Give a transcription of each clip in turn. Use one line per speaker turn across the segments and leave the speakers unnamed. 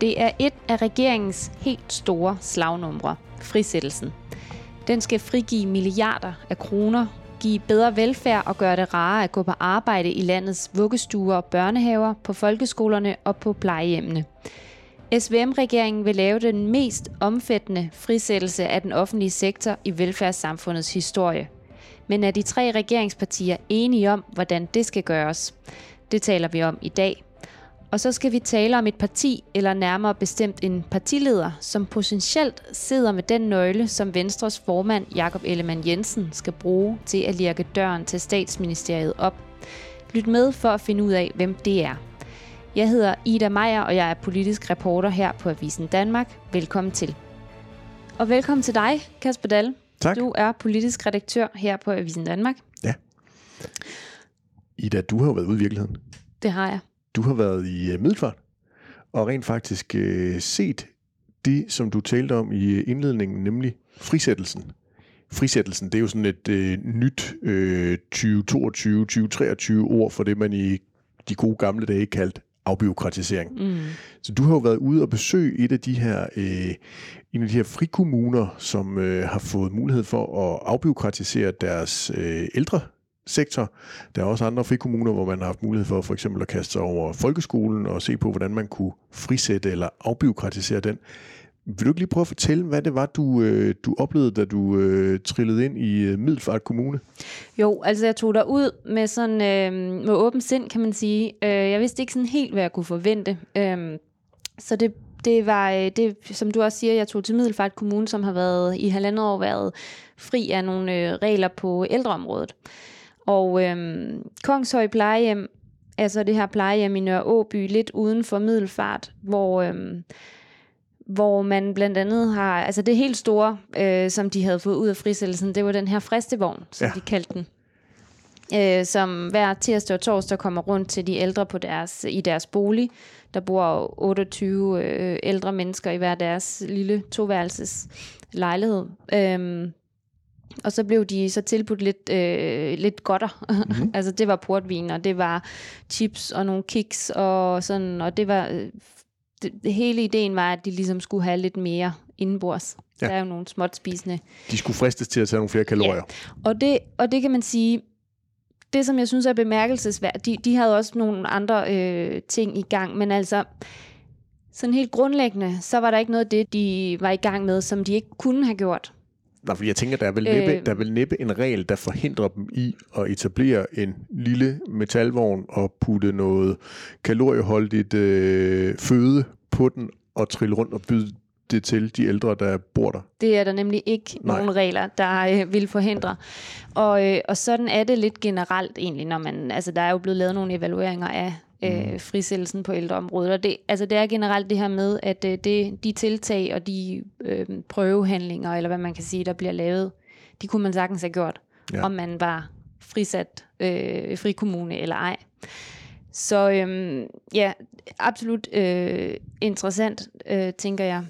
Det er et af regeringens helt store slagnumre, frisættelsen. Den skal frigive milliarder af kroner, give bedre velfærd og gøre det rarere at gå på arbejde i landets vuggestuer og børnehaver, på folkeskolerne og på plejehjemmene. SVM-regeringen vil lave den mest omfattende frisættelse af den offentlige sektor i velfærdssamfundets historie. Men er de tre regeringspartier enige om, hvordan det skal gøres? Det taler vi om i dag. Og så skal vi tale om et parti, eller nærmere bestemt en partileder, som potentielt sidder med den nøgle, som Venstres formand Jakob Ellemann Jensen skal bruge til at lirke døren til statsministeriet op. Lyt med for at finde ud af, hvem det er. Jeg hedder Ida Meier, og jeg er politisk reporter her på Avisen Danmark. Velkommen til. Og velkommen til dig, Kasper Dahl.
Tak.
Du er politisk redaktør her på Avisen Danmark.
Ja. Ida, du har jo været ude i virkeligheden.
Det har jeg.
Du har været i uh, Middelfart, og rent faktisk uh, set det, som du talte om i øh, indledningen, nemlig frisættelsen. Frisættelsen, det er jo sådan et uh, nyt uh, 2022-2023 ord for det, man i de gode gamle dage kaldte afbiokratisering. Mm. Så du har jo været ude og besøge et af de her, øh, en af de her frikommuner, som øh, har fået mulighed for at afbiokratisere deres øh, ældre sektor. Der er også andre frikommuner, hvor man har haft mulighed for for eksempel at kaste sig over folkeskolen og se på, hvordan man kunne frisætte eller afbiokratisere den. Vil du ikke lige prøve at fortælle, hvad det var, du, øh, du oplevede, da du øh, trillede ind i øh, Middelfart Kommune?
Jo, altså jeg tog der ud med sådan øh, med åben sind, kan man sige. Øh, jeg vidste ikke sådan helt, hvad jeg kunne forvente. Øh, så det, det var, øh, det, som du også siger, jeg tog til Middelfart Kommune, som har været i halvandet år været fri af nogle øh, regler på ældreområdet. Og øh, Kongshøj plejehjem, altså det her plejehjem i Nørre Åby, lidt uden for Middelfart, hvor... Øh, hvor man blandt andet har, altså det helt store, øh, som de havde fået ud af frisættelsen, det var den her fristevogn, som ja. de kaldte den. Øh, som hver tirsdag og torsdag kommer rundt til de ældre på deres, i deres bolig. Der bor 28 øh, ældre mennesker i hver deres lille toværelses lejlighed. Øhm, og så blev de så tilbudt lidt, øh, lidt godter. Mm-hmm. altså det var portvin, og det var chips og nogle kiks, og sådan, og det var øh, det, det hele ideen var, at de ligesom skulle have lidt mere indenbords. Ja. Der er jo nogle småt spisende.
De skulle fristes til at tage nogle flere kalorier. Ja.
Og, det, og det kan man sige, det som jeg synes er bemærkelsesværdigt, de, de havde også nogle andre øh, ting i gang, men altså, sådan helt grundlæggende, så var der ikke noget af det, de var i gang med, som de ikke kunne have gjort.
Nej, for jeg tænker, der er, vel næppe, øh, der er vel næppe en regel, der forhindrer dem i at etablere en lille metalvogn og putte noget kalorieholdigt øh, føde på den og trille rundt og byde det til de ældre, der bor der.
Det er der nemlig ikke Nej. nogen regler, der øh, vil forhindre. Og, øh, og sådan er det lidt generelt egentlig, når man, altså der er jo blevet lavet nogle evalueringer af øh, mm. frisættelsen på ældreområdet. Og det, altså det er generelt det her med, at øh, det, de tiltag og de øh, prøvehandlinger, eller hvad man kan sige, der bliver lavet, de kunne man sagtens have gjort, ja. om man var frisat øh, frikommune eller ej. Så øhm, ja, absolut øh, interessant, øh, tænker jeg.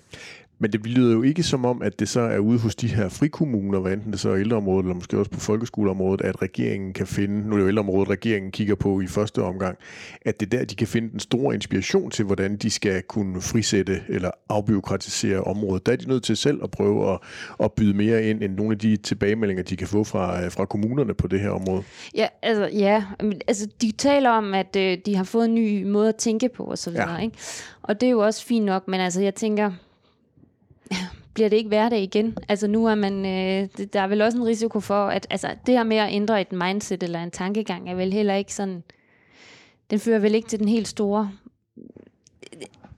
Men det lyder jo ikke som om, at det så er ude hos de her frikommuner, hvad enten det så er ældreområdet, eller måske også på folkeskoleområdet, at regeringen kan finde, nu er det jo ældreområdet, regeringen kigger på i første omgang, at det er der, de kan finde den store inspiration til, hvordan de skal kunne frisætte eller afbiokratisere området. Der er de nødt til selv at prøve at, at byde mere ind, end nogle af de tilbagemeldinger, de kan få fra, fra kommunerne på det her område.
Ja, altså, ja. altså de taler om, at øh, de har fået en ny måde at tænke på osv., ja. ikke? Og det er jo også fint nok, men altså jeg tænker, bliver det ikke hverdag igen? Altså nu er man, øh, der er vel også en risiko for, at altså, det her med at ændre et mindset eller en tankegang er vel heller ikke sådan, den fører vel ikke til den helt store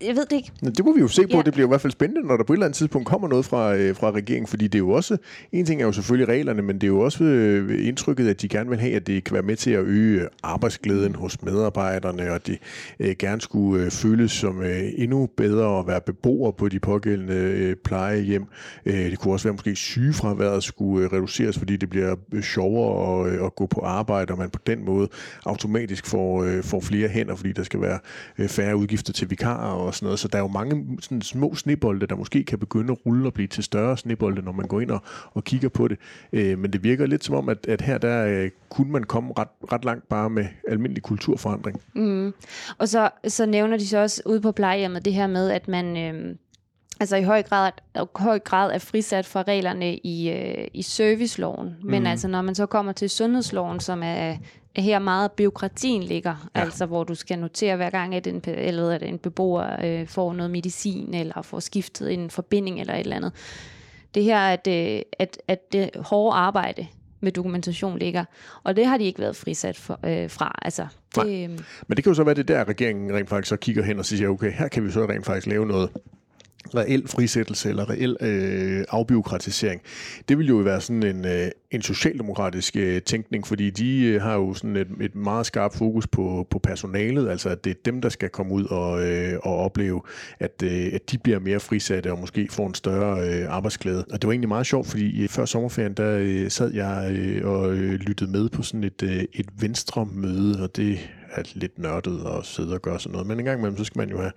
jeg ved det ikke.
Det må vi jo se på. Ja. Det bliver i hvert fald spændende, når der på et eller andet tidspunkt kommer noget fra, øh, fra regeringen, fordi det er jo også, en ting er jo selvfølgelig reglerne, men det er jo også øh, indtrykket, at de gerne vil have, at det kan være med til at øge arbejdsglæden hos medarbejderne, og de øh, gerne skulle øh, føles som øh, endnu bedre at være beboere på de pågældende øh, plejehjem. Øh, det kunne også være måske sygefraværet skulle øh, reduceres, fordi det bliver øh, sjovere at, øh, at gå på arbejde, og man på den måde automatisk får, øh, får flere hænder, fordi der skal være øh, færre udgifter til vikarer og og sådan noget. Så der er jo mange sådan små snebolde, der måske kan begynde at rulle og blive til større snebolde, når man går ind og, og kigger på det. Øh, men det virker lidt som om, at, at her der øh, kunne man komme ret, ret langt bare med almindelig kulturforandring.
Mm. Og så, så nævner de så også ude på plejehjemmet det her med, at man... Øh, altså i høj grad, høj grad er frisat fra reglerne i, øh, i serviceloven. Men mm. altså når man så kommer til sundhedsloven, som er, er her meget byråkratien ligger, ja. altså hvor du skal notere hver gang, at en, eller at en beboer øh, får noget medicin, eller får skiftet en forbinding eller et eller andet. Det her, at, øh, at, at det hårde arbejde med dokumentation ligger. Og det har de ikke været frisat for, øh, fra. Altså,
det, øh... Men det kan jo så være det der, regeringen rent faktisk så kigger hen og siger, okay, her kan vi så rent faktisk lave noget reel frisættelse eller reel øh, afbiokratisering. Det vil jo være sådan en, øh, en socialdemokratisk øh, tænkning, fordi de øh, har jo sådan et, et meget skarpt fokus på, på personalet, altså at det er dem, der skal komme ud og, øh, og opleve, at, øh, at de bliver mere frisatte og måske får en større øh, arbejdsglæde. Og det var egentlig meget sjovt, fordi øh, før sommerferien, der øh, sad jeg øh, og øh, lyttede med på sådan et, øh, et venstre-møde, og det er lidt nørdet og sidde og gøre sådan noget. Men en gang imellem, så skal man jo have,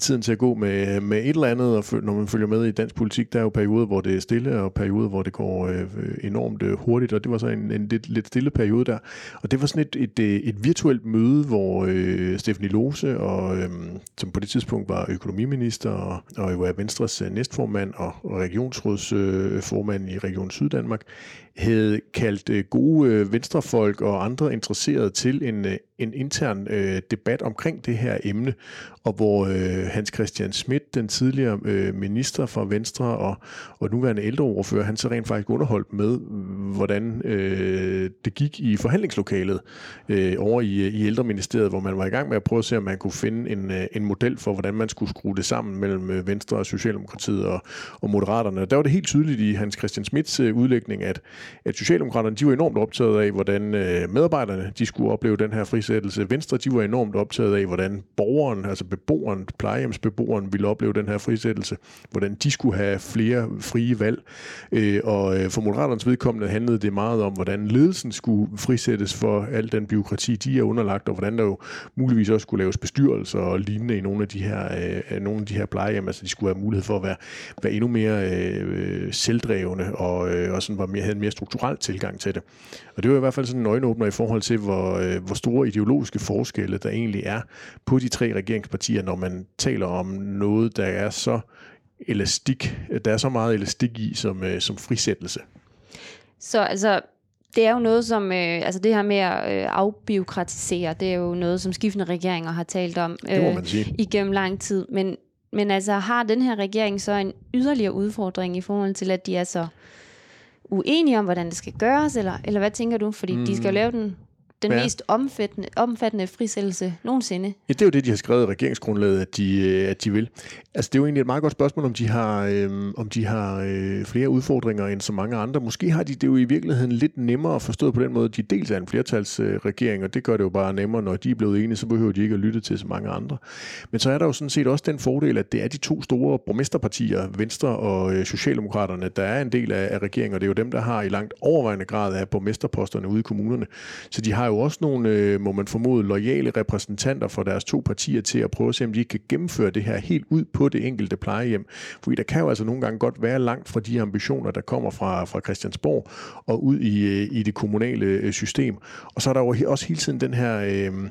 tiden til at gå med, med et eller andet, og når man følger med i dansk politik, der er jo perioder, hvor det er stille, og perioder, hvor det går øh, øh enormt øh, hurtigt, og det var så en, en lidt, lidt stille periode der. Og det var sådan et, et, øh, et, virtuelt møde, hvor øh, Stefanie Lose, og, øh, som på det tidspunkt var økonomiminister, og, og var Venstres øh, næstformand og, og regionsrådsformand øh, i Region Syddanmark, havde kaldt øh, gode øh, venstrefolk og andre interesserede til en, øh, en intern øh, debat omkring det her emne, og hvor øh, Hans Christian Schmidt, den tidligere øh, minister fra Venstre og, og nuværende ældreordfører, han så rent faktisk underholdt med, hvordan øh, det gik i forhandlingslokalet øh, over i, i ældreministeriet, hvor man var i gang med at prøve at se, om man kunne finde en, en model for, hvordan man skulle skrue det sammen mellem Venstre og Socialdemokratiet og, og Moderaterne. Og der var det helt tydeligt i Hans Christian Schmidts øh, udlægning, at, at Socialdemokraterne de var enormt optaget af, hvordan øh, medarbejderne de skulle opleve den her frisættelse. Venstre de var enormt optaget af, hvordan borgeren, altså beboeren, plejehjemsbeboeren ville opleve den her frisættelse, hvordan de skulle have flere frie valg. Øh, og øh, for Moderaternes vedkommende handlede det meget om, hvordan ledelsen skulle frisættes for al den byråkrati, de er underlagt, og hvordan der jo muligvis også skulle laves bestyrelser og lignende i nogle af de her, øh, nogle af de her plejehjem, altså de skulle have mulighed for at være, være endnu mere øh, øh selvdrevne og, øh, og sådan var mere, havde en mere strukturel tilgang til det. Og det var i hvert fald sådan en øjenåbner i forhold til, hvor, øh, hvor store ideologiske forskelle der egentlig er på de tre regeringspartier, når man taler om noget, der er så elastik, der er så meget elastik i som, øh, som frisættelse.
Så altså, det er jo noget, som, øh, altså det her med at øh, afbiokratisere, det er jo noget, som skiftende regeringer har talt om
øh,
igennem lang tid. Men, men altså har den her regering så en yderligere udfordring i forhold til, at de er så uenige om, hvordan det skal gøres, eller, eller hvad tænker du? Fordi mm. de skal jo mm. lave den den ja. mest omfattende, omfattende frisættelse nogensinde.
Ja, det er jo det, de har skrevet i regeringsgrundlaget, at de, øh, at de vil. Altså, det er jo egentlig et meget godt spørgsmål, om de har, øh, om de har øh, flere udfordringer end så mange andre. Måske har de det jo i virkeligheden lidt nemmere forstået på den måde, at de dels er en flertalsregering, øh, og det gør det jo bare nemmere, når de er blevet enige, så behøver de ikke at lytte til så mange andre. Men så er der jo sådan set også den fordel, at det er de to store borgmesterpartier, Venstre og øh, Socialdemokraterne, der er en del af, af regeringen, og det er jo dem, der har i langt overvejende grad af borgmesterposterne ude i kommunerne. Så de har jo også nogle, øh, må man formode, lojale repræsentanter for deres to partier til at prøve at se, om de ikke kan gennemføre det her helt ud på det enkelte plejehjem. Fordi der kan jo altså nogle gange godt være langt fra de ambitioner, der kommer fra, fra Christiansborg og ud i, øh, i det kommunale øh, system. Og så er der jo også hele tiden den her... Øh,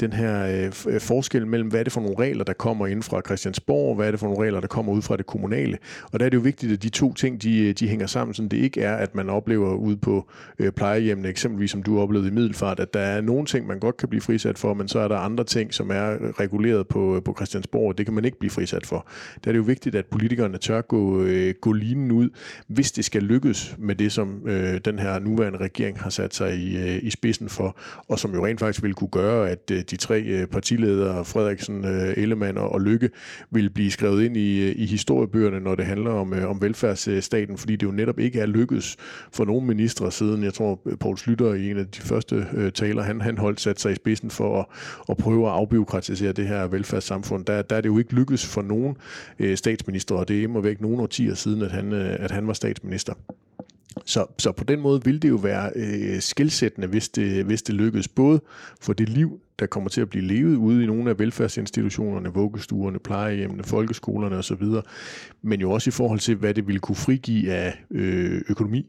den her øh, øh, forskel mellem, hvad er det for nogle regler, der kommer ind fra Christiansborg, hvad er det for nogle regler, der kommer ud fra det kommunale. Og der er det jo vigtigt, at de to ting, de, øh, de hænger sammen, så det ikke er, at man oplever ude på øh, plejehjemmene, eksempelvis som du oplevede i Middelfart, at der er nogle ting, man godt kan blive frisat for, men så er der andre ting, som er øh, reguleret på, på Christiansborg, og det kan man ikke blive frisat for. Der er det jo vigtigt, at politikerne tør gå, øh, gå linen ud, hvis det skal lykkes med det, som øh, den her nuværende regering har sat sig i, øh, i spidsen for, og som jo rent faktisk vil kunne gøre, at øh, de tre øh, partiledere, Frederiksen, øh, Ellemann og Lykke, vil blive skrevet ind i, øh, i historiebøgerne, når det handler om, om velfærdsstaten, fordi det jo netop ikke er lykkedes for nogen ministre siden, jeg tror, Poul Slytter i en af de første taler, han, han holdt sat sig i spidsen for at, at prøve at afbiokratisere det her velfærdssamfund. Der, der er det jo ikke lykkedes for nogen statsminister, og det er imod væk nogle årtier siden, at han, at han var statsminister. Så, så på den måde ville det jo være øh, skilsættende, hvis det, hvis det lykkedes både for det liv, der kommer til at blive levet ude i nogle af velfærdsinstitutionerne, vuggestuerne, plejehjemmene, folkeskolerne osv., men jo også i forhold til, hvad det ville kunne frigive af øh, økonomi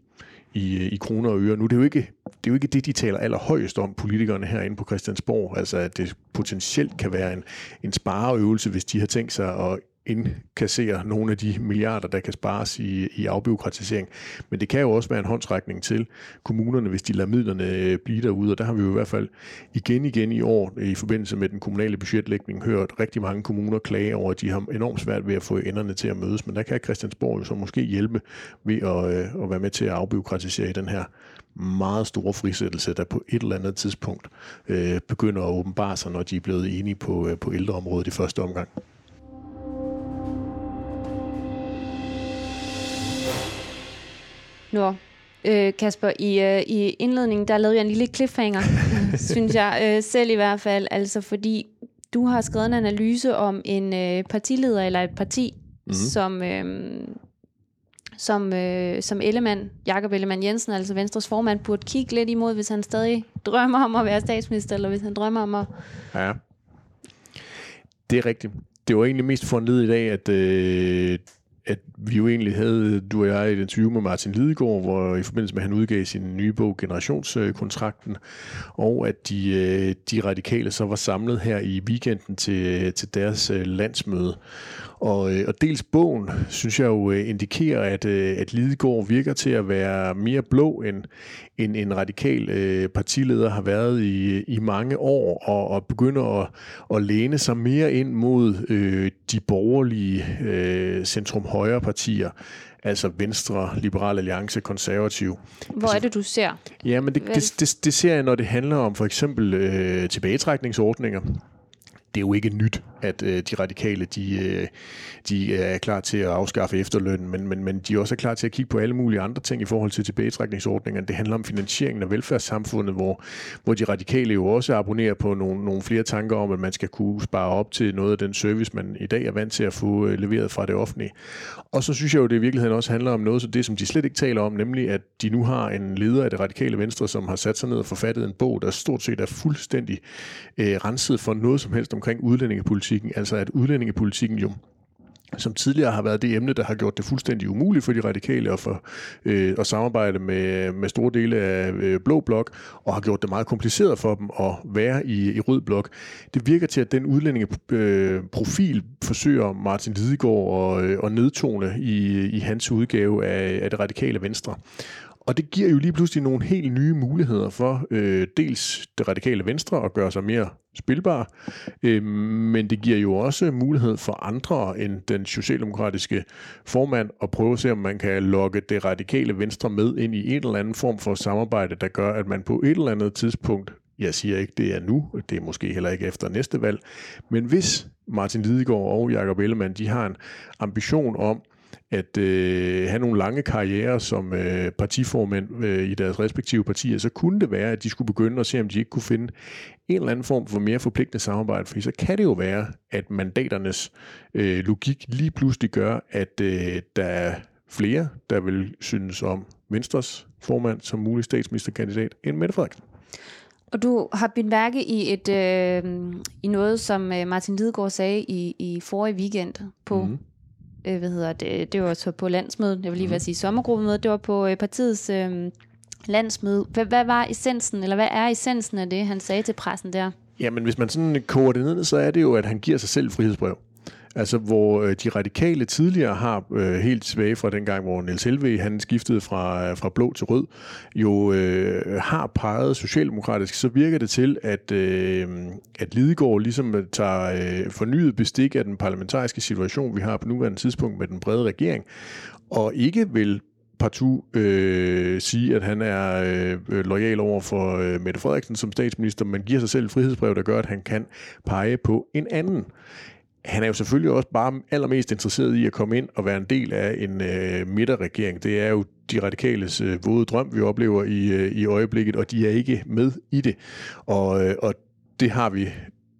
i, øh, i kroner og øre. Nu det er jo ikke det, er jo ikke det de taler allerhøjest om, politikerne herinde på Christiansborg, altså at det potentielt kan være en, en spareøvelse, hvis de har tænkt sig at indkassere nogle af de milliarder, der kan spares i, i afbiokratisering. Men det kan jo også være en håndsrækning til kommunerne, hvis de lader midlerne øh, blive derude, og der har vi jo i hvert fald igen igen i år i forbindelse med den kommunale budgetlægning hørt rigtig mange kommuner klage over, at de har enormt svært ved at få enderne til at mødes, men der kan Christiansborg jo så måske hjælpe ved at, øh, at være med til at afbiokratisere i den her meget store frisættelse, der på et eller andet tidspunkt øh, begynder at åbenbare sig, når de er blevet enige på, øh, på ældreområdet i første omgang.
Nå, øh, Kasper, i, øh, i indledningen, der lavede jeg en lille cliffhanger, synes jeg øh, selv i hvert fald. Altså fordi du har skrevet en analyse om en øh, partileder eller et parti, mm. som, øh, som, øh, som Ellemann, Jakob Ellemann Jensen, altså Venstres formand, burde kigge lidt imod, hvis han stadig drømmer om at være statsminister, eller hvis han drømmer om at...
Ja, det er rigtigt. Det var egentlig mest foranledet i dag, at øh, at vi jo egentlig havde, du og jeg, et interview med Martin Lidegaard, hvor i forbindelse med, at han udgav sin nye bog, Generationskontrakten, og at de, øh, de radikale så var samlet her i weekenden til, til deres øh, landsmøde. Og, øh, og dels bogen, synes jeg jo indikerer, at, at Lidegaard virker til at være mere blå, end, end en radikal øh, partileder har været i, i mange år, og, og begynder at, at læne sig mere ind mod øh, de borgerlige øh, centrum-højre partier, altså Venstre, Liberal Alliance, Konservativ.
Hvor er det, du ser?
Ja, men det, det, det, det ser jeg, når det handler om for eksempel øh, tilbagetrækningsordninger det er jo ikke nyt, at øh, de radikale de, øh, de øh, er klar til at afskaffe efterlønnen, men, men, men de er også klar til at kigge på alle mulige andre ting i forhold til tilbagetrækningsordningerne. Det handler om finansieringen af velfærdssamfundet, hvor, hvor de radikale jo også abonnerer på nogle, nogle flere tanker om, at man skal kunne spare op til noget af den service, man i dag er vant til at få øh, leveret fra det offentlige. Og så synes jeg jo, det i virkeligheden også handler om noget, så det som de slet ikke taler om, nemlig at de nu har en leder af det radikale venstre, som har sat sig ned og forfattet en bog, der stort set er fuldstændig øh, renset for noget som helst omkring udlændingepolitik udlændingepolitikken, altså at udlændingepolitikken jo som tidligere har været det emne, der har gjort det fuldstændig umuligt for de radikale at, for, øh, at samarbejde med, med store dele af øh, Blå Blok, og har gjort det meget kompliceret for dem at være i, i Rød Blok. Det virker til, at den udlændingeprofil øh, forsøger Martin Lidegaard at, øh, at nedtone i, i hans udgave af, af det radikale venstre. Og det giver jo lige pludselig nogle helt nye muligheder for øh, dels det radikale venstre at gøre sig mere spilbar, øh, men det giver jo også mulighed for andre end den socialdemokratiske formand at prøve at se, om man kan lokke det radikale venstre med ind i en eller anden form for samarbejde, der gør, at man på et eller andet tidspunkt jeg siger ikke, det er nu, det er måske heller ikke efter næste valg, men hvis Martin Lidegaard og Jakob Ellemann, de har en ambition om at øh, have nogle lange karrierer som øh, partiformænd øh, i deres respektive partier, så kunne det være, at de skulle begynde at se, om de ikke kunne finde en eller anden form for mere forpligtende samarbejde, for så kan det jo være, at mandaternes øh, logik lige pludselig gør, at øh, der er flere, der vil synes om Venstres formand som mulig statsministerkandidat end Mette Frederiksen.
Og du har bidt værke i et øh, i noget, som øh, Martin Lidegaard sagde i, i forrige weekend på mm øh, hvad hedder det, det var så på landsmødet, jeg vil lige mm. være sige sommergruppemødet, det var på øh, partiets øh, landsmøde. Hvad, hvad var essensen, eller hvad er essensen af det, han sagde til pressen der?
Jamen, hvis man sådan koger det ned, så er det jo, at han giver sig selv frihedsbrev. Altså, hvor øh, de radikale tidligere har øh, helt svage fra den gang, hvor Niels Helve, han skiftede fra, øh, fra blå til rød, jo øh, har peget socialdemokratisk, så virker det til, at, øh, at Lidegaard ligesom øh, tager øh, fornyet bestik af den parlamentariske situation, vi har på nuværende tidspunkt med den brede regering, og ikke vil partout øh, sige, at han er øh, lojal over for øh, Mette Frederiksen som statsminister, men giver sig selv et frihedsbrev, der gør, at han kan pege på en anden han er jo selvfølgelig også bare allermest interesseret i at komme ind og være en del af en øh, midterregering. Det er jo de radikales øh, våde drøm, vi oplever i, øh, i øjeblikket, og de er ikke med i det. Og, øh, og det har vi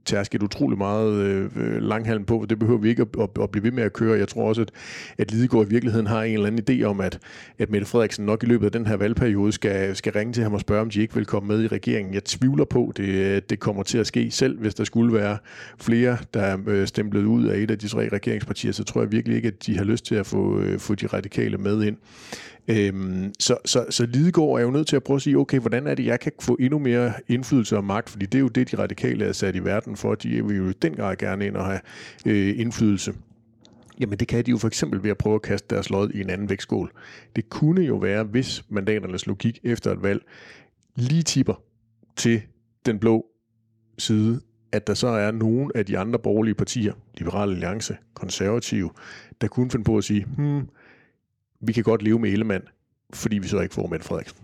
tærsket utrolig meget øh, langhalm på, det behøver vi ikke at, at, at blive ved med at køre. Jeg tror også, at, at Lidegaard i virkeligheden har en eller anden idé om, at, at Mette Frederiksen nok i løbet af den her valgperiode skal, skal ringe til ham og spørge, om de ikke vil komme med i regeringen. Jeg tvivler på, det, øh, det kommer til at ske selv, hvis der skulle være flere, der øh, er stemplet ud af et af de tre regeringspartier, så tror jeg virkelig ikke, at de har lyst til at få, øh, få de radikale med ind. Øhm, så, så, så Lidegaard er jo nødt til at prøve at sige, okay, hvordan er det, jeg kan få endnu mere indflydelse og magt, fordi det er jo det, de radikale er sat i verden for. De vil jo den grad gerne ind og have øh, indflydelse. Jamen det kan de jo for eksempel ved at prøve at kaste deres lod i en anden vægtskål. Det kunne jo være, hvis mandaternes logik efter et valg lige tipper til den blå side, at der så er nogen af de andre borgerlige partier, Liberale Alliance, Konservative, der kunne finde på at sige, hmm, vi kan godt leve med Ellemann, fordi vi så ikke får Mette Frederiksen.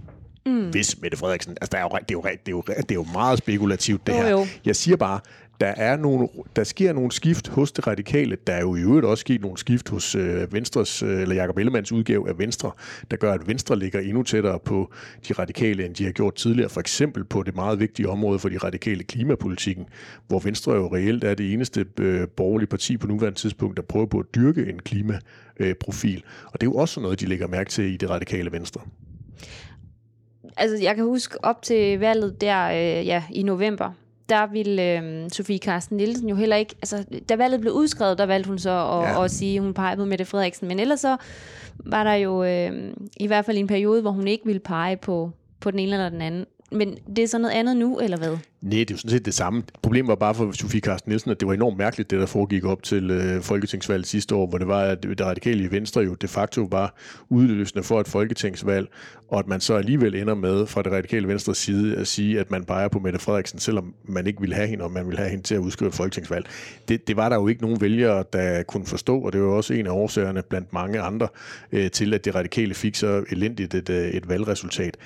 Mm. Hvis Mette Frederiksen, altså der er jo, det, er jo, det, er jo, det er jo meget spekulativt det her. Jo, jo. Jeg siger bare, der, er nogle, der sker nogle skift hos det radikale. Der er jo i øvrigt også sket nogle skift hos øh, Venstres, øh, eller Jakob Ellemanns udgave af Venstre, der gør, at Venstre ligger endnu tættere på de radikale, end de har gjort tidligere. For eksempel på det meget vigtige område for de radikale klimapolitikken, hvor Venstre jo reelt er det eneste øh, borgerlige parti på nuværende tidspunkt, der prøver på at dyrke en klimaprofil. Og det er jo også noget, de lægger mærke til i det radikale Venstre.
Altså, jeg kan huske op til valget der øh, ja, i november, der ville øh, Sofie Carsten Nielsen jo heller ikke, altså da valget blev udskrevet, der valgte hun så at, ja. at sige, at hun pegede på Mette Frederiksen, men ellers så var der jo øh, i hvert fald en periode, hvor hun ikke ville pege på, på den ene eller den anden. Men det er så noget andet nu, eller hvad?
Nej, det er jo sådan set det samme. Problemet var bare for Sofie Carsten Nielsen, at det var enormt mærkeligt, det der foregik op til øh, folketingsvalget sidste år, hvor det var, at det radikale i Venstre jo de facto var udløsende for et folketingsvalg, og at man så alligevel ender med fra det radikale Venstres side at sige, at man peger på Mette Frederiksen, selvom man ikke ville have hende, og man ville have hende til at udskrive et folketingsvalg. Det, det var der jo ikke nogen vælgere, der kunne forstå, og det var også en af årsagerne blandt mange andre øh, til, at det radikale fik så elendigt et, øh, et valgresultat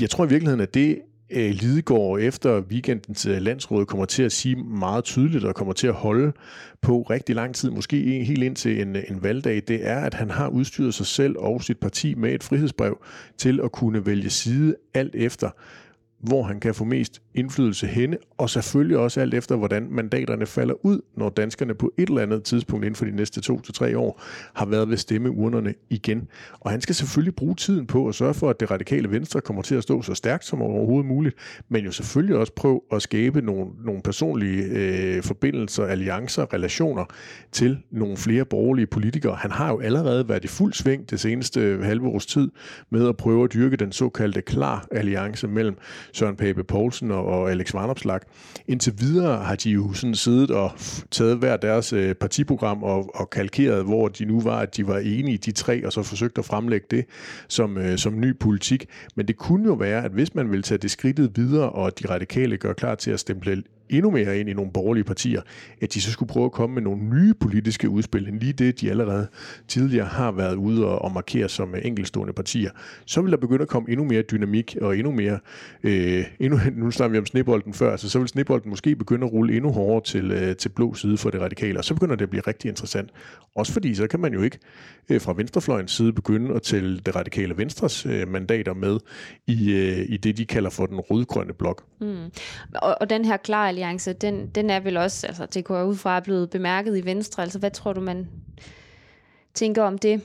jeg tror i virkeligheden, at det øh, Lidegaard efter weekendens øh, landsråd kommer til at sige meget tydeligt og kommer til at holde på rigtig lang tid, måske helt ind til en, en valgdag, det er, at han har udstyret sig selv og sit parti med et frihedsbrev til at kunne vælge side alt efter, hvor han kan få mest indflydelse henne, og selvfølgelig også alt efter, hvordan mandaterne falder ud, når danskerne på et eller andet tidspunkt inden for de næste to til tre år har været ved stemmeurnerne igen. Og han skal selvfølgelig bruge tiden på at sørge for, at det radikale venstre kommer til at stå så stærkt som overhovedet muligt, men jo selvfølgelig også prøve at skabe nogle, nogle personlige øh, forbindelser, alliancer, relationer til nogle flere borgerlige politikere. Han har jo allerede været i fuld sving det seneste halve års tid med at prøve at dyrke den såkaldte klar alliance mellem Søren Pape Poulsen og, og Alex Varnopslag. Indtil videre har de jo sådan siddet og taget hver deres øh, partiprogram og, og kalkeret, hvor de nu var, at de var enige, de tre, og så forsøgt at fremlægge det som, øh, som ny politik. Men det kunne jo være, at hvis man vil tage det skridtet videre, og de radikale gør klar til at stemple endnu mere ind i nogle borgerlige partier, at de så skulle prøve at komme med nogle nye politiske udspil, end lige det, de allerede tidligere har været ude og, og markere som øh, enkelstående partier. Så vil der begynde at komme endnu mere dynamik og endnu mere, øh, endnu, nu snakker vi om snebolden før, så så vil snebolden måske begynde at rulle endnu hårdere til, øh, til blå side for det radikale, og så begynder det at blive rigtig interessant. Også fordi så kan man jo ikke øh, fra venstrefløjens side begynde at tælle det radikale venstres øh, mandater med i, øh, i det, de kalder for den rødgrønne blok. Mm.
Og, og den her klare alliance, den, den er vel også, altså det går ud fra, blevet bemærket i Venstre. Altså hvad tror du, man tænker om det?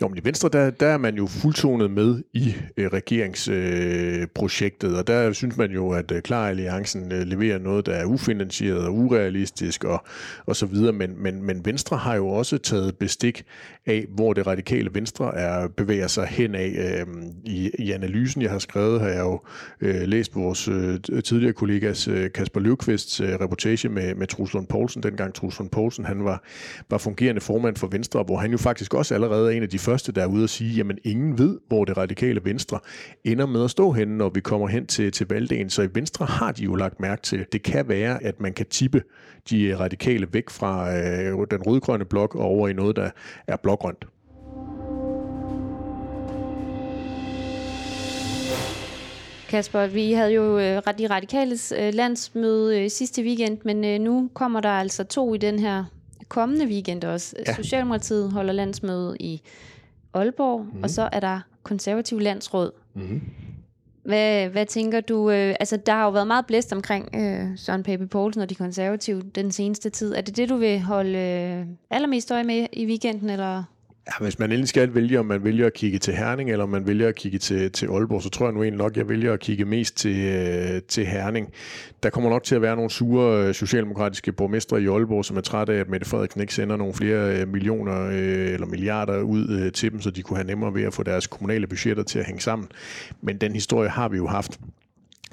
Jo, men i Venstre, der, der er man jo fuldtonet med i øh, regeringsprojektet, øh, og der synes man jo, at øh, Klar Alliancen øh, leverer noget, der er ufinansieret og urealistisk og, og så videre, men, men, men Venstre har jo også taget bestik af, hvor det radikale Venstre er bevæger sig hen af. Øh, i, I analysen, jeg har skrevet, har jeg jo øh, læst vores øh, tidligere kollegas øh, Kasper Løvqvists øh, reportage med, med Truslund Poulsen, dengang Truslund Poulsen, han var, var fungerende formand for Venstre, hvor han jo faktisk også allerede en af de første, der er ude og sige, jamen ingen ved, hvor det radikale Venstre ender med at stå henne, når vi kommer hen til, til valgdagen. Så i Venstre har de jo lagt mærke til, det kan være, at man kan tippe de radikale væk fra øh, den rødgrønne blok og over i noget, der er blågrønt.
Kasper, vi havde jo øh, de radikales øh, landsmøde øh, sidste weekend, men nu kommer der altså to i den her kommende weekend også. Ja. Socialdemokratiet holder landsmøde i Aalborg, mm. og så er der konservativ landsråd. Mm. Hvad, hvad tænker du? Øh, altså, der har jo været meget blæst omkring øh, Søren Pape Poulsen og de konservative den seneste tid. Er det det, du vil holde øh, allermest øje med i weekenden, eller
Ja, hvis man endelig skal vælge, om man vælger at kigge til Herning, eller om man vælger at kigge til, til Aalborg, så tror jeg nu egentlig nok, at jeg vælger at kigge mest til, øh, til Herning. Der kommer nok til at være nogle sure øh, socialdemokratiske borgmestre i Aalborg, som er trætte af, at Mette Frederiksen ikke sender nogle flere øh, millioner eller milliarder ud til dem, så de kunne have nemmere ved at få deres kommunale budgetter til at hænge sammen. Men den historie har vi jo haft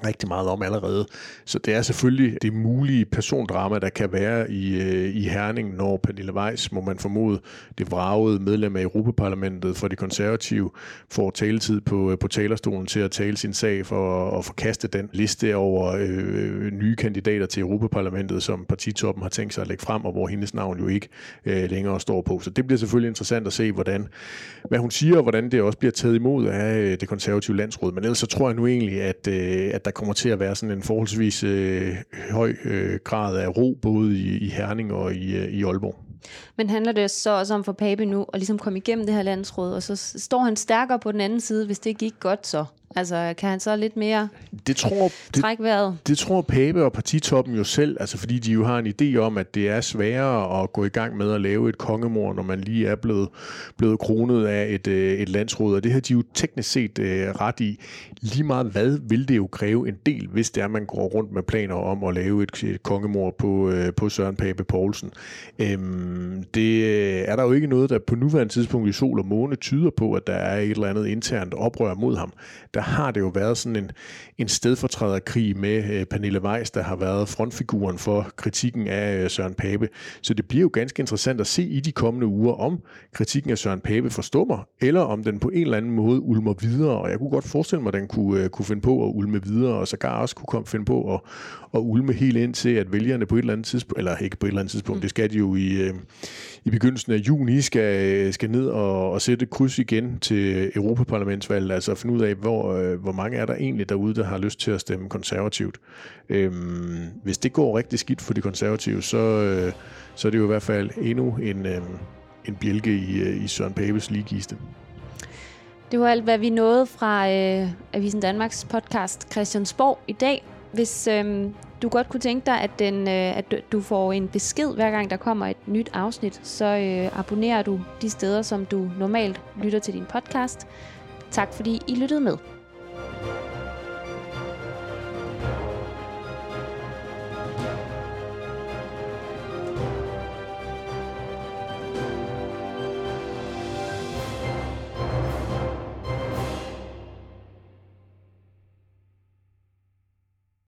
rigtig meget om allerede. Så det er selvfølgelig det mulige persondrama, der kan være i, øh, i Herning, når Pernille Weiss, må man formode, det vragede medlem af Europaparlamentet for de konservative, får taletid på, øh, på talerstolen til at tale sin sag for at forkaste den liste over øh, nye kandidater til Europaparlamentet, som partitoppen har tænkt sig at lægge frem, og hvor hendes navn jo ikke øh, længere står på. Så det bliver selvfølgelig interessant at se, hvordan, hvad hun siger, og hvordan det også bliver taget imod af øh, det konservative landsråd. Men ellers så tror jeg nu egentlig, at, øh, at der kommer til at være sådan en forholdsvis øh, høj øh, grad af ro, både i, i Herning og i, øh, i Aalborg.
Men handler det så også om for Pape nu at ligesom komme igennem det her landsråd, og så står han stærkere på den anden side, hvis det gik godt så? Altså, kan han så lidt mere
det tror, det,
trække vejret?
Det tror Pape og partitoppen jo selv, altså fordi de jo har en idé om, at det er sværere at gå i gang med at lave et kongemor, når man lige er blevet, blevet kronet af et, øh, et landsråd, og det har de jo teknisk set øh, ret i. Lige meget hvad vil det jo kræve en del, hvis det er, man går rundt med planer om at lave et, et kongemor på, øh, på Søren Pape Poulsen. Øhm, det øh, er der jo ikke noget, der på nuværende tidspunkt i sol og måne tyder på, at der er et eller andet internt oprør mod ham. Der har det jo været sådan en, en stedfortræderkrig med øh, Pernille Weiss, der har været frontfiguren for kritikken af øh, Søren Pape. Så det bliver jo ganske interessant at se i de kommende uger, om kritikken af Søren Pape forstummer, eller om den på en eller anden måde ulmer videre. Og jeg kunne godt forestille mig, at den kunne, øh, kunne finde på at ulme videre, og sågar også kunne komme, finde på at, at ulme helt ind til, at vælgerne på et eller andet tidspunkt, eller ikke på et eller andet tidspunkt, mm. det skal de jo i, øh, i begyndelsen af juni, skal, skal ned og, og sætte kryds igen til Europaparlamentsvalget, altså finde ud af, hvor, øh, hvor mange er der egentlig derude, der har lyst til at stemme konservativt. Øhm, hvis det går rigtig skidt for de konservative, så, øh, så er det jo i hvert fald endnu en, øh, en bjælke i, øh, i Søren Papes ligegiste.
Det var alt, hvad vi nåede fra øh, Avisen Danmarks podcast Christiansborg i dag. Hvis øh, du godt kunne tænke dig, at, den, øh, at du får en besked, hver gang der kommer et nyt afsnit, så øh, abonnerer du de steder, som du normalt lytter til din podcast. Tak fordi I lyttede med.